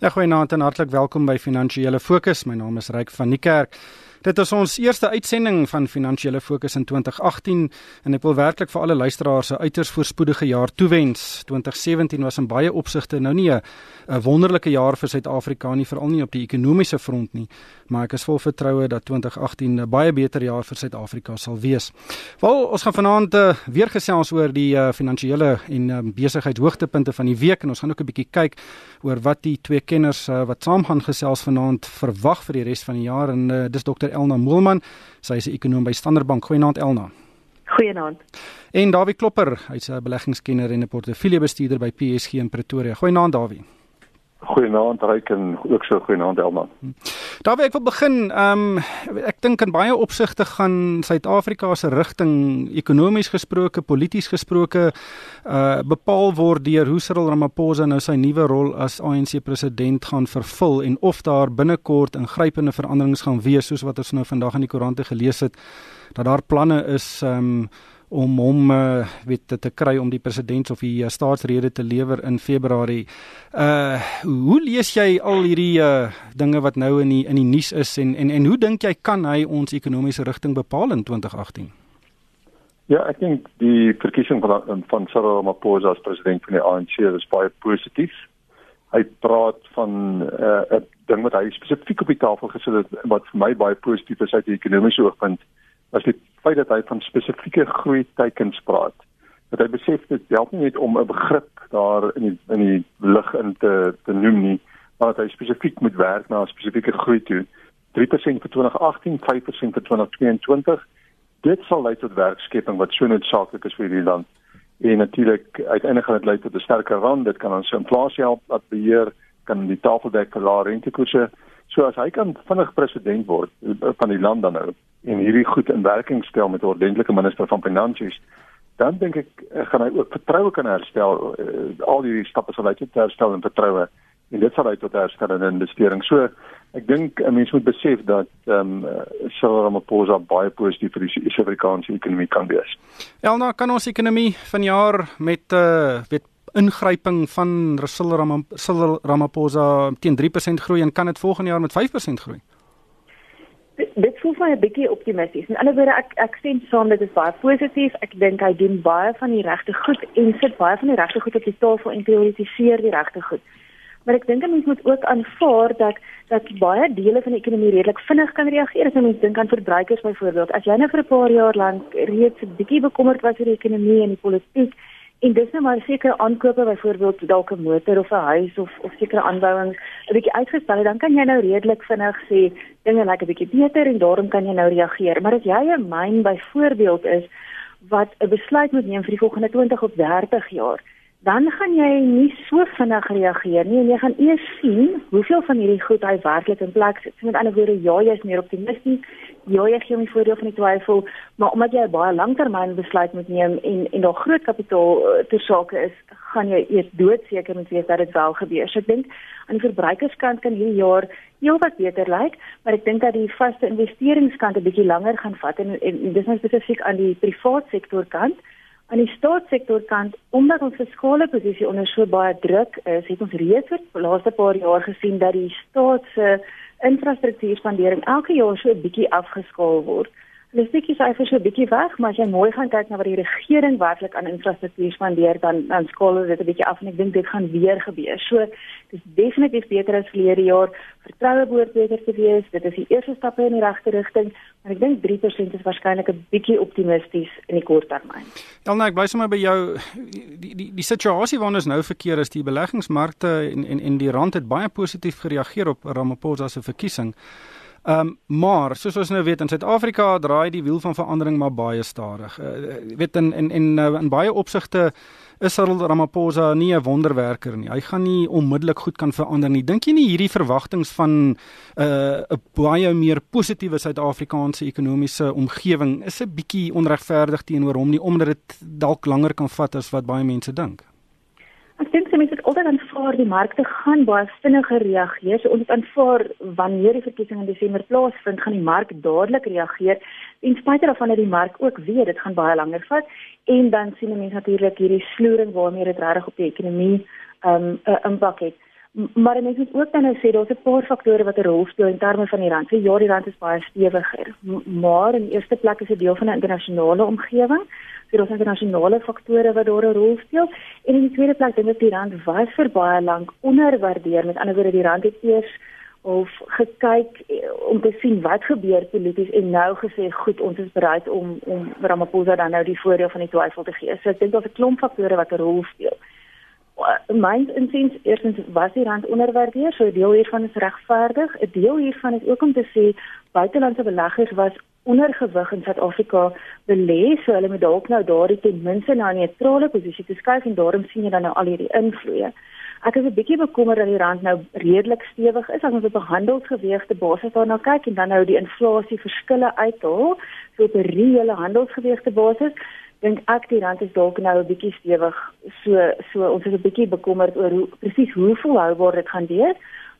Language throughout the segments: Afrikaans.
Ja, goeienaand en hartlik welkom by Finansiële Fokus. My naam is Ryk van die Kerk. Dit is ons eerste uitsending van Finansiële Fokus in 2018 en ek wil werklik vir alle luisteraars 'n uiters voorspoedige jaar toewens. 2017 was in baie opsigte nou nie 'n wonderlike jaar vir Suid-Afrika nie, veral nie op die ekonomiese front nie, maar ek is vol vertroue dat 2018 'n baie beter jaar vir Suid-Afrika sal wees. Wel, ons gaan vanaand uh, weer gesels oor die uh, finansiële en uh, besigheidshoogtepunte van die week en ons gaan ook 'n bietjie kyk oor wat die twee kenners uh, wat saam gaan gesels vanaand verwag vir die res van die jaar en uh, dis dokter Elna Moelman. Sy is 'n ekonom by Standard Bank. Goeienaand Elna. Goeienaand. En Dawie Klopper, hy's 'n beleggingskenner en 'n portefeuljebestuurder by PSG in Pretoria. Goeienaand Dawie. Goeienaand Ryk en ook so goeienaand Elman. Daarby ek wil begin, ehm um, ek dink in baie opsigte gaan Suid-Afrika se rigting ekonomies gesproke, polities gesproke uh bepaal word deur hoe Cyril Ramaphosa nou sy nuwe rol as ANC president gaan vervul en of daar binnekort ingrypende veranderings gaan wees soos wat ons nou vandag in die koerante gelees het dat daar planne is ehm um, om hom uh, weet te, te kry om die president of die uh, staatsrede te lewer in Februarie. Uh hoe lees jy al hierdie uh dinge wat nou in die in die nuus is en en en hoe dink jy kan hy ons ekonomiese rigting bepaal in 2018? Ja, ek dink die verkiesing van van Cyril Ramaphosa as president van die ANC is baie positief. Hy praat van 'n uh, ding wat hy spesifiek op die tafel gesit het wat vir my baie positief is uit die ekonomiese oogpunt as die feit dat hy van spesifieke groei teikens praat. Dat hy besef dit help nie net om 'n begrip daar in die in die lig in te te noem nie, maar dat hy spesifiek moet werk na 'n spesifieke groei toe. 3% vir 2018, 5% vir 2022. Dit sal lei tot werkskepping wat so noodsaaklik is vir hierdie land. En natuurlik uiteindelik gaan dit lei tot 'n sterker rand. Dit kan ons inflasie help dat beheer kan die tafeldek vir lae rentekoerse. So as hy kan vinnig president word van die land dan nou en hierdie goed in werking stel met 'n ordentlike minister van finansies, dan dink ek eh, gaan hy ook vertroue kan herstel. Uh, al hierdie stappe sal lei tot herstel en vertroue en dit sal lei tot herstel in investering. So ek dink 'n mens moet besef dat ehm um, Cyril Ramaphosa baie positief vir die Suid-Afrikaanse ekonomie kan wees. Elna, kan ons ekonomie vanjaar met uh weet ingryping van Cyril Ramaphosa teen 3% groei en kan dit volgende jaar met 5% groei? dit voel vir my 'n bietjie optimisties. In ander woorde, ek ek sien saam dit is baie positief. Ek dink hy doen baie van die regte goed en sit baie van die regte goed op die tafel en prioritiseer die regte goed. Maar ek dink 'n mens moet ook aanvaar dat dat baie dele van die ekonomie redelik vinnig kan reageer. As 'n mens dink aan verbruikers byvoorbeeld, as jy nou vir 'n paar jaar lank reeds 'n bietjie bekommerd was oor die ekonomie en die politiek En dis nou maar sekere aankope byvoorbeeld dalk 'n motor of 'n huis of of sekere aanbouings 'n bietjie uitgestel het, dan kan jy nou redelik vinnig sê dinge lyk 'n bietjie beter en daarom kan jy nou reageer. Maar as jy 'n myn byvoorbeeld is wat 'n besluit moet neem vir die volgende 20 of 30 jaar, dan gaan jy nie so vinnig reageer nie en jy gaan eers sien hoeveel van hierdie goed hy werklik in plek sit. So met ander woorde, ja, jy is meer optimisties ja, jy gee my voordeel van die twyfel, maar omdat jy 'n baie langtermyn besluit moet neem en en daar groot kapitaal uh, ter sake is, gaan jy eers doodseker moet wees dat dit wel gebeur. So ek dink aan die verbruikerskant kan hierdie jaar heelwat beter lyk, maar ek dink dat die vaste investeringskant 'n bietjie langer gaan vat en, en, en dis nou spesifiek aan die privaat sektor kant. Aan die staatssektor kant, omdat ons fiskale posisie onder so baie druk is, het ons reeds vir die laaste paar jaar gesien dat die staat se uh, infrastruktuurspandering elke jaar so 'n bietjie afgeskaal word. Stukkie syfer so 'n bietjie weg, maar as jy mooi gaan kyk na wat die regering werklik aan infrastruktuur spandeer, dan dan skaal dit 'n bietjie af en ek dink dit gaan weer gebeur. So, dis definitief beter as verlede jaar. Vertroue behoort beter te wees. Dit is die eerste stappe in die regte rigting, maar ek dink 3% is waarskynlik 'n bietjie optimisties in die kort termyn. Ja, nou ek bly sommer by jou die die die situasie waarin ons nou verkeer is, die beleggingsmarkte en en en die rand het baie positief gereageer op Ramaphosa se verkiesing. Ehm um, maar soos ons nou weet in Suid-Afrika draai die wiel van verandering maar baie stadig. Uh, weet in in in uh, in baie opsigte is Cyril Ramaphosa nie 'n wonderwerker nie. Hy gaan nie onmiddellik goed kan verander nie. Dink jy nie hierdie verwagtinge van 'n uh, 'n baie meer positiewe Suid-Afrikaanse ekonomiese omgewing is 'n bietjie onregverdig teenoor hom nie omdat dit dalk langer kan vat as wat baie mense dink? Mense het altyd aanvaar die markte gaan baie vinniger reageer. So ons aanvaar wanneer die verkiesing in Desember plaasvind, gaan die mark dadelik reageer. En spite daarvan dat die mark ook weet dit gaan baie langer vat en dan sien mense natuurlik hierdie sloering waarmee dit regtig op die ekonomie 'n um, impak het. Maar mense moet ook dan nou sê daar's 'n paar faktore wat 'n rol speel in terme van die rand. So ja, die rand is baie stewiger, maar in eerste plek is dit deel van 'n internasionale omgewing. So daar's internasionale faktore wat daar 'n rol speel. En in die tweede plek dink ek die rand was vir baie lank onderwaardeer. Met ander woorde, die rand het eers of gekyk eh, om te sien wat gebeur polities en nou gesê goed ons is bereid om om Ramaphosa dan nou die voordeel van die twyfel te gee. So ek dink daar's 'n klomp faktore wat 'n rol speel my insiens eerstens was die rand onderwaardeer, so 'n deel hiervan is regverdig. 'n Deel hiervan is ook om te sê buitelandse beleggers was ondergewig in Suid-Afrika belê, so hulle moet dalk nou daardie ten minste na 'n neutrale posisie te skuif en daarom sien jy dan nou al hierdie invloede. Ek is 'n bietjie bekommerd dat die rand nou redelik stewig is as ons op 'n handelsgeweegde basis daarna kyk en dan nou die inflasie verskille uithaal, so op 'n reële handelsgeweegde basis dink ek die rand is dalk nou 'n bietjie stewig. So so ons is 'n bietjie bekommerd oor hoe presies hoe volhoubaar dit gaan wees.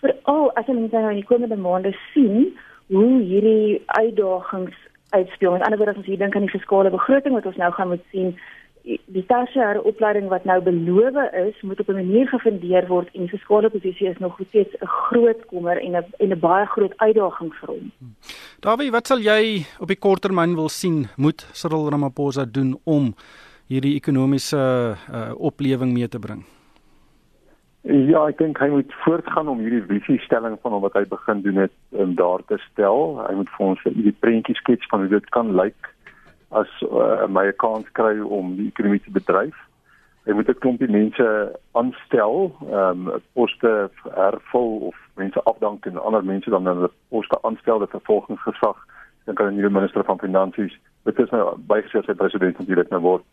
Veral as ons nou in die komende maande sien hoe hierdie uitdagings uitspeel. Met ander woorde as ons hier dink aan die fiskale begroting wat ons nou gaan moet sien, die tersiêre opleiding wat nou beloof is, moet op 'n manier gefundeer word en die fiskale posisie is nog steeds 'n groot kommer en 'n en 'n baie groot uitdaging vir hom. Dawie, wat sal jy op die korttermyn wil sien moet Cyril Ramaphosa doen om hierdie ekonomiese uh, oplewing mee te bring? Ja, ek dink hy moet voortgaan om hierdie visiestelling van wat hy begin doen het om daar te stel. Hy moet vir ons hierdie prentjie skets van hoe dit kan lyk as uh, my 'n kans kry om die ekonomie te bedryf. Hy moet 'n klompie mense aanstel, ehm um, poste hervul of mense afdank en ander mense dan hulle poste aanstel dat vervolgingsgesag dan kan 'n nuwe minister van finansies dit is nou bygesê sy president direk nou word.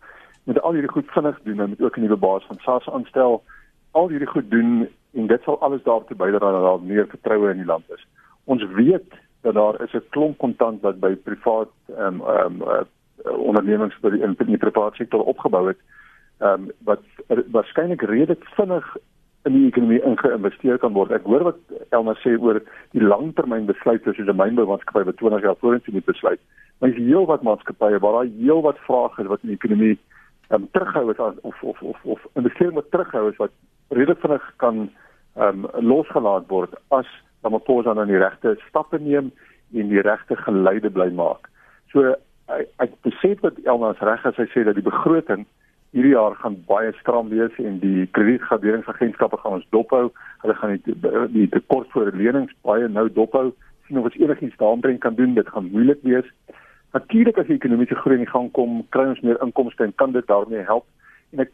Moet al hierdie goed vinnig doen en moet ook 'n nuwe baas van SARS aanstel. Al hierdie goed doen en dit sal alles daartoe bydra dat daar meer vertroue in die land is. Ons weet dat daar is 'n klomp kontant wat by privaat ehm um, ehm um, uh, ondernemings by die in die private sektor opgebou het ehm um, wat waarskynlik redelik vinnig in die ekonomie ingeïnvesteer kan word. Ek hoor wat Elna sê oor die langtermyn besluite soos 'n mynboumaatskappy wat 20 jaar vorentoe moet besluit. Maar is heel wat maatskappye waar daar heel wat vrae is wat in die ekonomie ehm um, terughou is of of of of investering wat terughou is wat redelik vinnig kan ehm um, losgelaat word as dan maar pos aan die regte stappe neem en die regte geleide bly maak. So ek, ek besef dat Elna reg as hy sê dat die begroting hierdie jaar gaan baie stram wees en die kredietgraderingsagentskappe gaan ons dophou. Hulle gaan die die tekort vir lenings baie nou dophou. Sien of ons enigiets daaroor kan doen. Dit gaan moeilik wees. Natuurlik as die ekonomiese groei in gang kom, kry ons meer inkomste en kan dit daarmee help. En ek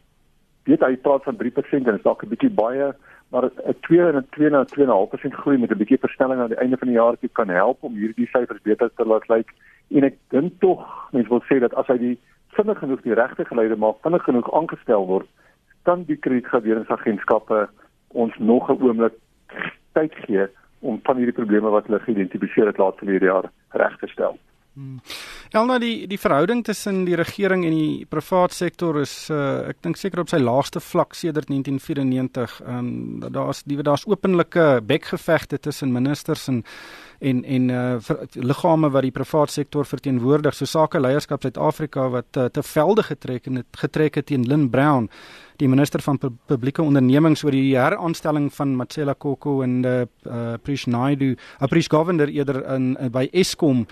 weet hy praat van 3% en dit is dalk 'n bietjie baie, maar 'n 2 en 'n 2 na 2.5% groei met 'n bietjie versnelling aan die einde van die jaar kan help om hierdie syfers beter te laat lyk. En ek dink tog, mense wil sê dat as hy die vinnig genoeg die regte geleide maak, vinnig genoeg aangestel word, kan die kredietgraderingsagentskappe ons nog 'n oomblik tyd gee om van hierdie probleme wat hulle geïdentifiseer het laat verlede jaar reg te stel. Hmm. Elna die die verhouding tussen die regering en die privaat sektor is uh, ek dink seker op sy laagste vlak sedert 1994. Ehm um, daar's die daar's openlike bekgevegte tussen ministers en en en uh, liggame wat die privaat sektor verteenwoordig, so sake leierskap Suid-Afrika wat uh, te velde getrek en het getrek het teen Lynn Brown, die minister van pu publieke ondernemings oor die heraanstelling van Matsela Koko en uh, uh, Prish Naidu, uh, Prish Govender eerder in uh, by Eskom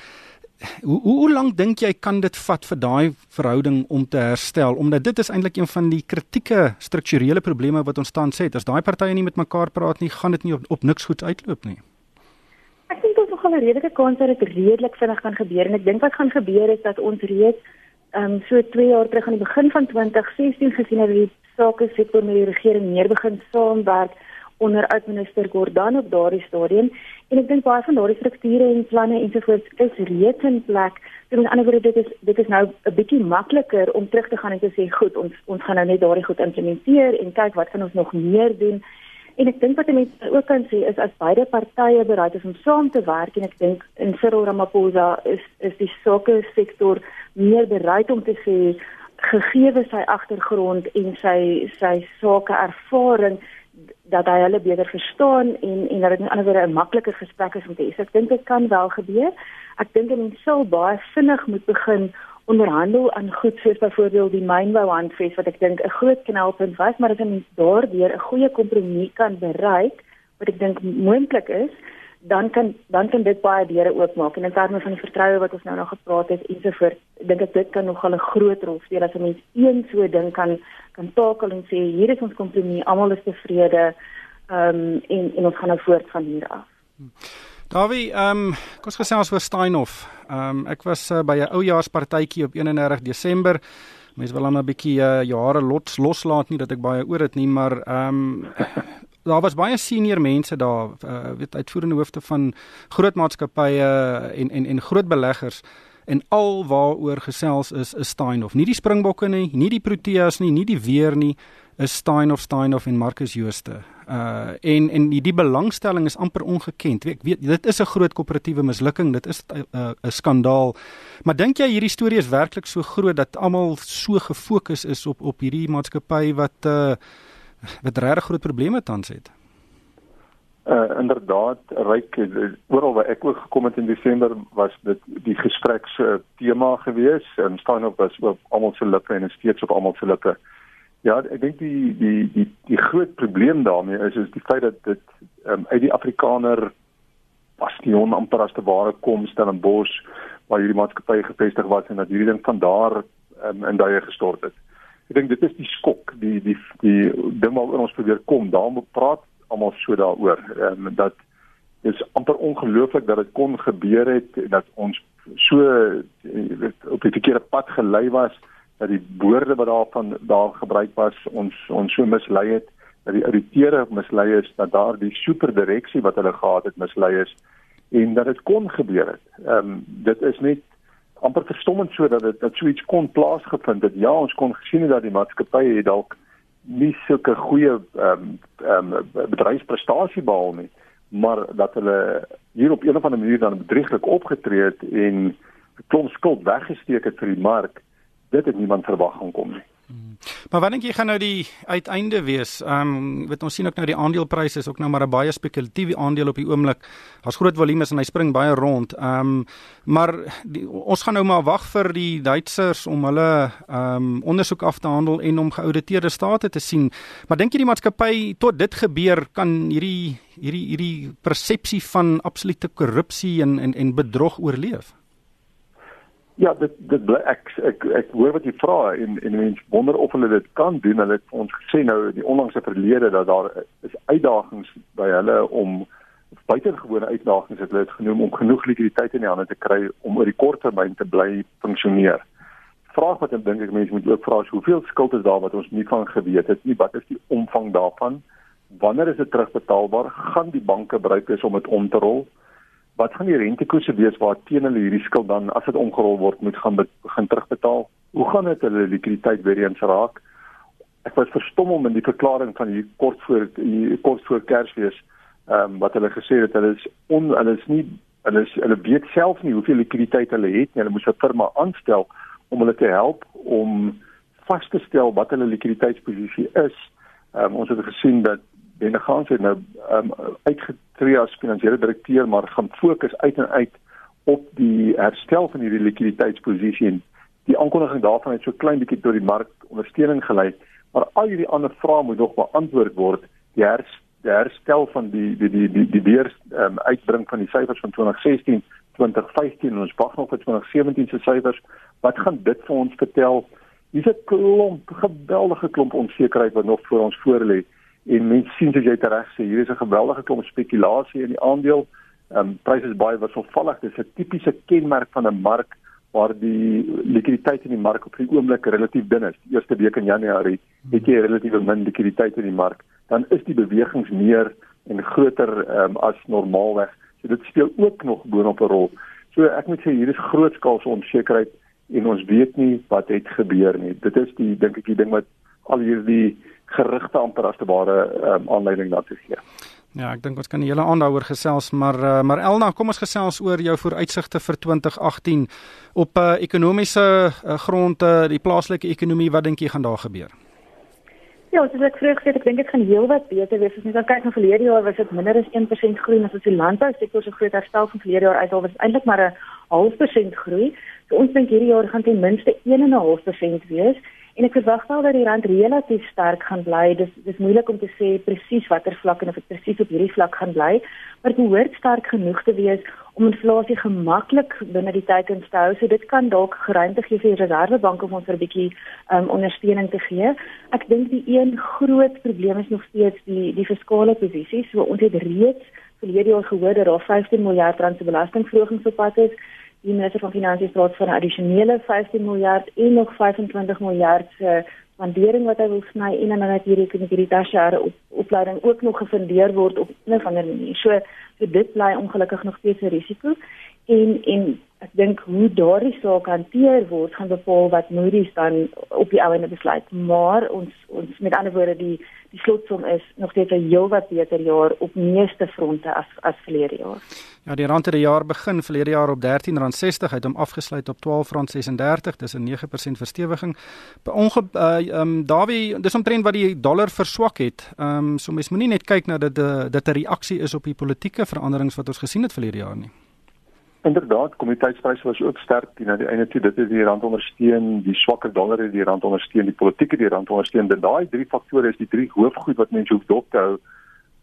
hoe hoe, hoe lank dink jy kan dit vat vir daai verhouding om te herstel? Omdat dit is eintlik een van die kritieke strukturele probleme wat ons tans het. As daai partye nie met mekaar praat nie gaan dit nie op, op niks goed uitloop nie. Ek dink ons gaan 'n redelike kans dat dit redelik vinnig kan gebeur. En ek dink wat gaan gebeur is dat ons reeds ehm um, so 2 jaar terug aan die begin van 2016 gesien het dat die sake sektor met die regering meer begin saamwerk onder uitminister Gordhan op daardie stadium en ek dink baie van daardie strukture en planne ensovoorts is reeds in plek. So met ander woorde dit is dit is nou 'n bietjie makliker om terug te gaan en te sê goed, ons ons gaan nou net daardie goed implementeer en kyk wat kan ons nog meer doen. En ek dink wat mense ook kan sê is as beide partye bereid is om saam te werk en ek dink in Cyril Ramaphosa is is die sake sektor meer bereid om te sê gegee sy agtergrond en sy sy sake ervaring dat hy hulle beter verstaan en en dat dit in ander woorde 'n makliker gesprek is om te hê. So ek dink dit kan wel gebeur. Ek dink mense sal baie vinnig moet begin onderhandel aan goed soos byvoorbeeld die mynbou handves wat ek dink 'n groot knelpunt was, maar as ons daardeur 'n goeie kompromie kan bereik wat ek dink moontlik is, dan kan dan kan dit baie deure oopmaak en in terme van die vertroue wat ons nou nog gepraat het ensovoorts dink ek dit kan nog 'n groot rol speel as 'n mens een so ding kan kan takel en sê hier is ons kompromie almal is tevrede ehm um, en en ons gaan nou voort van hier af. Dawie, ehm um, kom ons gesels oor Steinhof. Ehm um, ek was uh, by 'n oujaarspartytjie op 31 Desember. Mense wil dan 'n bietjie uh, jare lots loslaat nie dat ek baie oor dit nie, maar ehm um, daar was baie senior mense daar, uh, weet uitvoerende hoofde van groot maatskappye en en en groot beleggers en al waaroor gesels is is Steinhof. Nie die Springbokke nie, nie die Proteas nie, nie die weer nie, is Steinhof, Steinhof en Marcus Jooste. Uh en en die, die belangstelling is amper ongekend. Ek weet dit is 'n groot koöperatiewe mislukking, dit is 'n uh, 'n skandaal. Maar dink jy hierdie storie is werklik so groot dat almal so gefokus is op op hierdie maatskappy wat uh wat regtig groot probleme tans het. Uh inderdaad, ryk oral waar ek ook gekom het in Desember was dit die gespreks uh, tema gewees en staan op was op almal se lippe en steeds op almal se lippe. Ja, ek dink die die die die groot probleem daarmee is is die feit dat dit um, uit die Afrikaner bastion amper as te ware kom stel in bos waar hierdie maatskappy gevestig was en dat hierdie ding van daar um, in daai gestort het. Ek dink dit is die skok, die die die ding waaroor ons probeer kom. Daarom praat almal so daaroor. Ehm um, dat is amper ongelooflik dat dit kon gebeur het en dat ons so weet op die verkeerde pad gelei was dat die woorde wat daarvan daar gebruik was ons ons so mislei het dat die ouditeure mislei is dat daar die superdireksie wat hulle gehad het mislei is en dat dit kon gebeur het. Ehm um, dit is net amper verstommend so dat dit dat so iets kon plaasgevind het. Ja, ons kon gesien het dat die maatskappye het dalk nie sulke goeie ehm um, ehm um, bedryfsprestasie behaal nie, maar dat hulle hier op een of ander manier dan bedrieglik opgetree het en 'n klomp skuld weggesteek het vir die mark, dit het niemand verwag gaan kom nie. Maar wat dink jy gaan nou die uiteinde wees? Ehm um, weet ons sien ook nou die aandelepryse is ook nou maar 'n baie spekulatiewe aandeel op die oomblik. Daar's groot volumes en hy spring baie rond. Ehm um, maar die, ons gaan nou maar wag vir die Duitsers om hulle ehm um, ondersoek af te handel en om geauditeerde state te sien. Maar dink jy die maatskappy tot dit gebeur kan hierdie hierdie hierdie persepsie van absolute korrupsie en en en bedrog oorleef? Ja, dit dit bly ek ek ek hoor wat jy vra en en mens wonder of hulle dit kan doen. Hulle het ons gesê nou die onlangse verlede dat daar is uitdagings by hulle om buitengewone uitdagings het hulle dit genoem om genoeg likwiditeit in die hande te kry om oor die kort termyn te bly funksioneer. Vraag wat ek dink ek mense moet ook vra is hoeveel skuld is daar wat ons nie van geweet het nie. Wat is die omvang daarvan? Wanneer is dit terugbetaalbaar? Gaan die banke bereid wees om dit om te rol? Wat gaan die rentekoerse wees waar teen hulle hierdie skuld dan as dit omgerol word moet gaan begin terugbetaal? Hoe gaan dit hulle likwiditeit weer eens raak? Ek was verstom om in die verklaring van hier kort voor hier kort voor Kersfees ehm um, wat hulle gesê het hulle is on hulle is nie hulle is hulle weet self nie hoeveel likwiditeit hulle het nie. Hulle moes 'n firma aanstel om hulle te help om vas te stel wat hulle likwiditeitsposisie is. Ehm um, ons het gesien dat Benne Gans het nou um, uitgetree as finansiële direkteur maar gaan fokus uit en uit op die herstel van hierdie likwiditeitsposisie en die aankondiging daarvan het so klein bietjie tot die mark ondersteuning gelei. Maar al hierdie ander vrae moet nog beantwoord word. Die herstel die herstel van die die die die die weer um, uitbring van die syfers van 2016 2015 en ons wag nog vir 2017 se syfers. Wat gaan dit vir ons vertel? Hier's 'n klomp geweldige klomp onsekerheid wat nog voor ons voorlê en mense sien soos jy reg sê hier is 'n geweldige klomp spekulasie in die aandeel. Ehm um, pryse is baie wisselvallig. Dit is 'n tipiese kenmerk van 'n mark waar die likwiditeit in die mark op die oomblik relatief dun is. Die eerste week in Januarie het jy relatief min likwiditeit in die mark. Dan is die bewegings meer en groter um, as normaalweg. So dit speel ook nog boonop 'n rol. So ek moet sê hier is grootskaalse onsekerheid en ons weet nie wat het gebeur nie. Dit is die dink ek die ding wat al hierdie gerigte amper as te ware um, aanleiding daartoe gee. Ja, ek dink ons kan die hele aand daaroor gesels, maar uh, maar Elna, kom ons gesels oor jou vooruitsigte vir 2018 op 'n uh, ekonomiese uh, grond, uh, die plaaslike ekonomie, wat dink jy gaan daar gebeur? Ja, soos ek vroeër gesê het, ek dink dit gaan heelwat beter wees. As mens nou kyk na verlede jaar, was dit minder as 1% groei, as ons die landbousektor se groot herstel van verlede jaar uit, al was dit eintlik maar 'n half persent groei. So ons dink hierdie jaar gaan ten minste 1.5% wees en ek verwag wel dat die rand relatief sterk gaan bly. Dis dis moeilik om te sê presies watter vlak en of dit presies op hierdie vlak gaan bly, maar dit behoort sterk genoeg te wees om inflasie gemaklik binne die teikens te hou. So dit kan dalk geruimte gee vir die Reservebank om ons 'n bietjie um, ondersteuning te gee. Ek dink die een groot probleem is nog steeds die die fiskale posisie. So ons het reeds verlede jaar gehoor dat daar 15 miljard rand se belastingverhoging op pad is. Die minister van Finansies praat van 'n addisionele 15 miljard en nog 25 miljard se waardering wat hy wil sny en dan natuurlik met hierdie tersiêre op, opleiding ook nog gefundeer word op 'n of ander manier. So, so dit bly ongelukkig nog steeds 'n risiko en en ek dink hoe daardie saak hanteer word gaan bepaal wat Moody's dan op die einde besluit. Maar ons ons met ander woorde die die slotsom is nog steeds 'n heel wat beter jaar op meeste fronte as as verlede jaar. Ja, die rand het die jaar begin verlede jaar op R13.60 uit hom afgesluit op R12.36. Dis 'n 9% verstewiging. Onge uh, um Dawie, dis omtrent wat die dollar verswak het. Um so mens moenie net kyk na dat dit 'n reaksie is op die politieke veranderings wat ons gesien het verlede jaar nie. Inderdaad, kommoditeitspryse was ook sterk teen aan die einde toe. Dit het die rand ondersteun, die swakker dollar het die rand ondersteun, die politieke die rand ondersteun. Dit daai drie faktore is die drie hoofgoed wat mense hoef dop te hou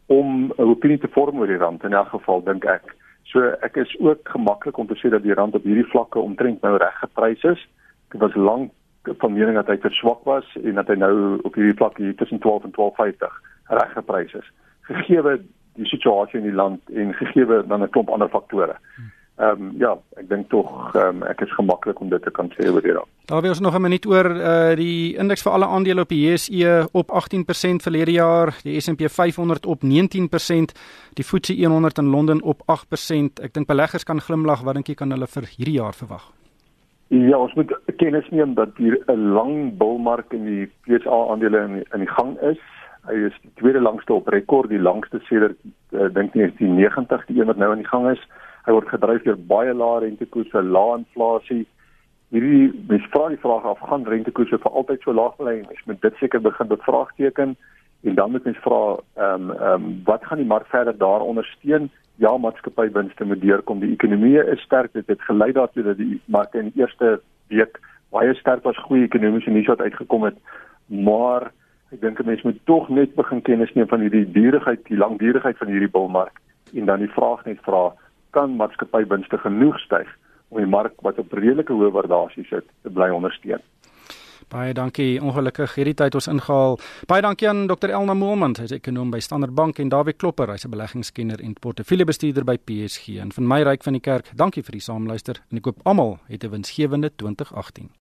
om 'n opinie te vorm oor die rand in elk geval dink ek. So ek is ook gemaklik om te sê dat die rand op hierdie vlakke omtrent nou reg geprys is. Dit was lank van mening dat hy te swak was en dat hy nou op hierdie vlak hier tussen 12 en 12.50 reg geprys is. Gegee die situasie in die land en gegee dan 'n klomp ander faktore. Hmm. Ehm um, ja, ek dink tog ehm um, ek is gemaklik om dit te kan sê oor die rand. Daar was nog 'n minuut oor uh die indeks vir alle aandele op die JSE op 18% verlede jaar, die S&P 500 op 19%, die FTSE 100 in Londen op 8%. Ek dink beleggers kan glimlag, wat dink jy kan hulle vir hierdie jaar verwag? Ja, ons moet kennis neem dat hier 'n lang bullmark in die FTSE aandele in, in die gang is. Hy is die tweede langste op rekord, die langste sedert uh, dink nie is die 90, die een wat nou in die gang is. Hy word gedryf deur baie lae rentekoerse, lae inflasie. Hierdie mens vra die vraag af gaan rentekoerse vir altyd so laag bly? Mens moet dit seker begin bevraagteken en dan moet mens vra ehm um, ehm um, wat gaan die mark verder daar ondersteun? Ja, maatskappywinste moet deurkom. Die ekonomie is sterk. Dit het gelei daartoe dat die mark in die eerste week baie sterk was, goeie ekonomiese nuus wat uitgekom het. Maar ek dink 'n mens moet tog net begin kennis neem van hierdie duurigheid, die langdurigheid van hierdie bullmark en dan die vraag net vra kan maatskappywinste genoeg styg om die mark wat op redelike hoë waardasie sit te bly ondersteun. Baie dankie. Ongelukkig hierdie tyd ons ingehaal. Baie dankie aan Dr Elna Moelman, hy's ekonom by Standard Bank en Dawie Klopper, hy's 'n beleggingskenner en portefeuljebestuurder by PSG. En van my ryk van die kerk, dankie vir die saamluister en ek koop almal het 'n winsgewende 2018.